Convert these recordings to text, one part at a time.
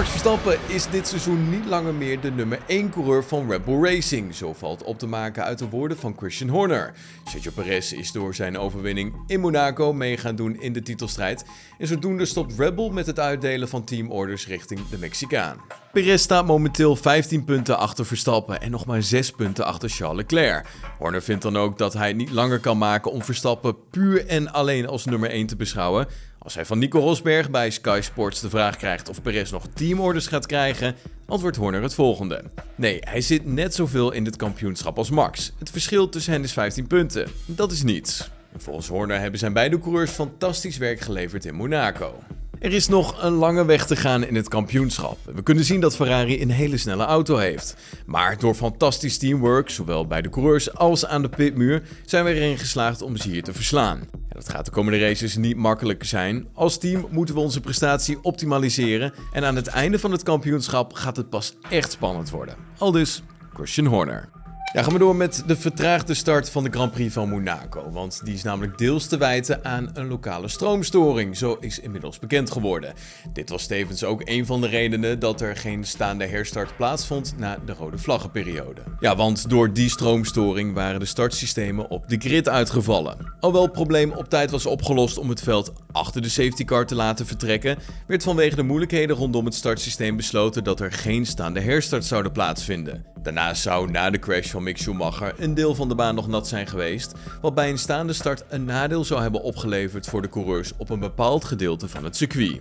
Max Verstappen is dit seizoen niet langer meer de nummer 1 coureur van Red Bull Racing. Zo valt op te maken uit de woorden van Christian Horner. Sergio Perez is door zijn overwinning in Monaco mee gaan doen in de titelstrijd. En zodoende stopt Red Bull met het uitdelen van teamorders richting de Mexicaan. Perez staat momenteel 15 punten achter Verstappen en nog maar 6 punten achter Charles Leclerc. Horner vindt dan ook dat hij het niet langer kan maken om Verstappen puur en alleen als nummer 1 te beschouwen. Als hij van Nico Rosberg bij Sky Sports de vraag krijgt of Perez nog teamorders gaat krijgen, antwoordt Horner het volgende. Nee, hij zit net zoveel in dit kampioenschap als Max. Het verschil tussen hen is 15 punten. Dat is niets. volgens Horner hebben zijn beide coureurs fantastisch werk geleverd in Monaco. Er is nog een lange weg te gaan in het kampioenschap. We kunnen zien dat Ferrari een hele snelle auto heeft. Maar door fantastisch teamwork, zowel bij de coureurs als aan de pitmuur, zijn we erin geslaagd om ze hier te verslaan. Dat gaat de komende races niet makkelijk zijn. Als team moeten we onze prestatie optimaliseren en aan het einde van het kampioenschap gaat het pas echt spannend worden. Al dus Christian Horner. Ja, gaan we door met de vertraagde start van de Grand Prix van Monaco. Want die is namelijk deels te wijten aan een lokale stroomstoring. Zo is inmiddels bekend geworden. Dit was tevens ook een van de redenen dat er geen staande herstart plaatsvond na de rode vlaggenperiode. Ja, want door die stroomstoring waren de startsystemen op de grid uitgevallen. Alhoewel het probleem op tijd was opgelost om het veld achter de safety car te laten vertrekken, werd vanwege de moeilijkheden rondom het startsysteem besloten dat er geen staande herstart zouden plaatsvinden. Daarnaast zou na de crash van Mick Schumacher een deel van de baan nog nat zijn geweest, wat bij een staande start een nadeel zou hebben opgeleverd voor de coureurs op een bepaald gedeelte van het circuit.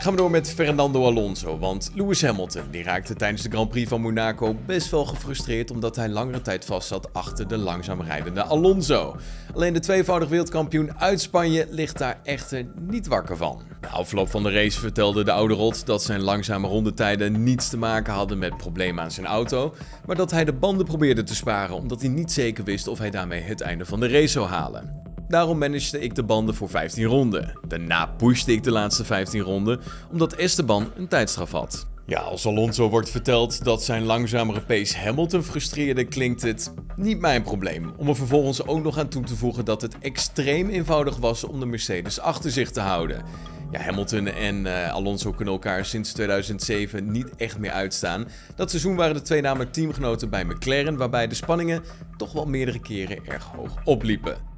Gaan we door met Fernando Alonso, want Lewis Hamilton die raakte tijdens de Grand Prix van Monaco best wel gefrustreerd omdat hij langere tijd vastzat achter de langzaam rijdende Alonso. Alleen de tweevoudig wereldkampioen uit Spanje ligt daar echter niet wakker van. Na afloop van de race vertelde de oude rot dat zijn langzame rondetijden niets te maken hadden met problemen aan zijn auto, maar dat hij de banden probeerde te sparen omdat hij niet zeker wist of hij daarmee het einde van de race zou halen. Daarom managede ik de banden voor 15 ronden. Daarna pushte ik de laatste 15 ronden, omdat Esteban een tijdstraf had. Ja, als Alonso wordt verteld dat zijn langzamere pace Hamilton frustreerde, klinkt het niet mijn probleem. Om er vervolgens ook nog aan toe te voegen dat het extreem eenvoudig was om de Mercedes achter zich te houden. Ja, Hamilton en uh, Alonso kunnen elkaar sinds 2007 niet echt meer uitstaan. Dat seizoen waren de twee namelijk teamgenoten bij McLaren, waarbij de spanningen toch wel meerdere keren erg hoog opliepen.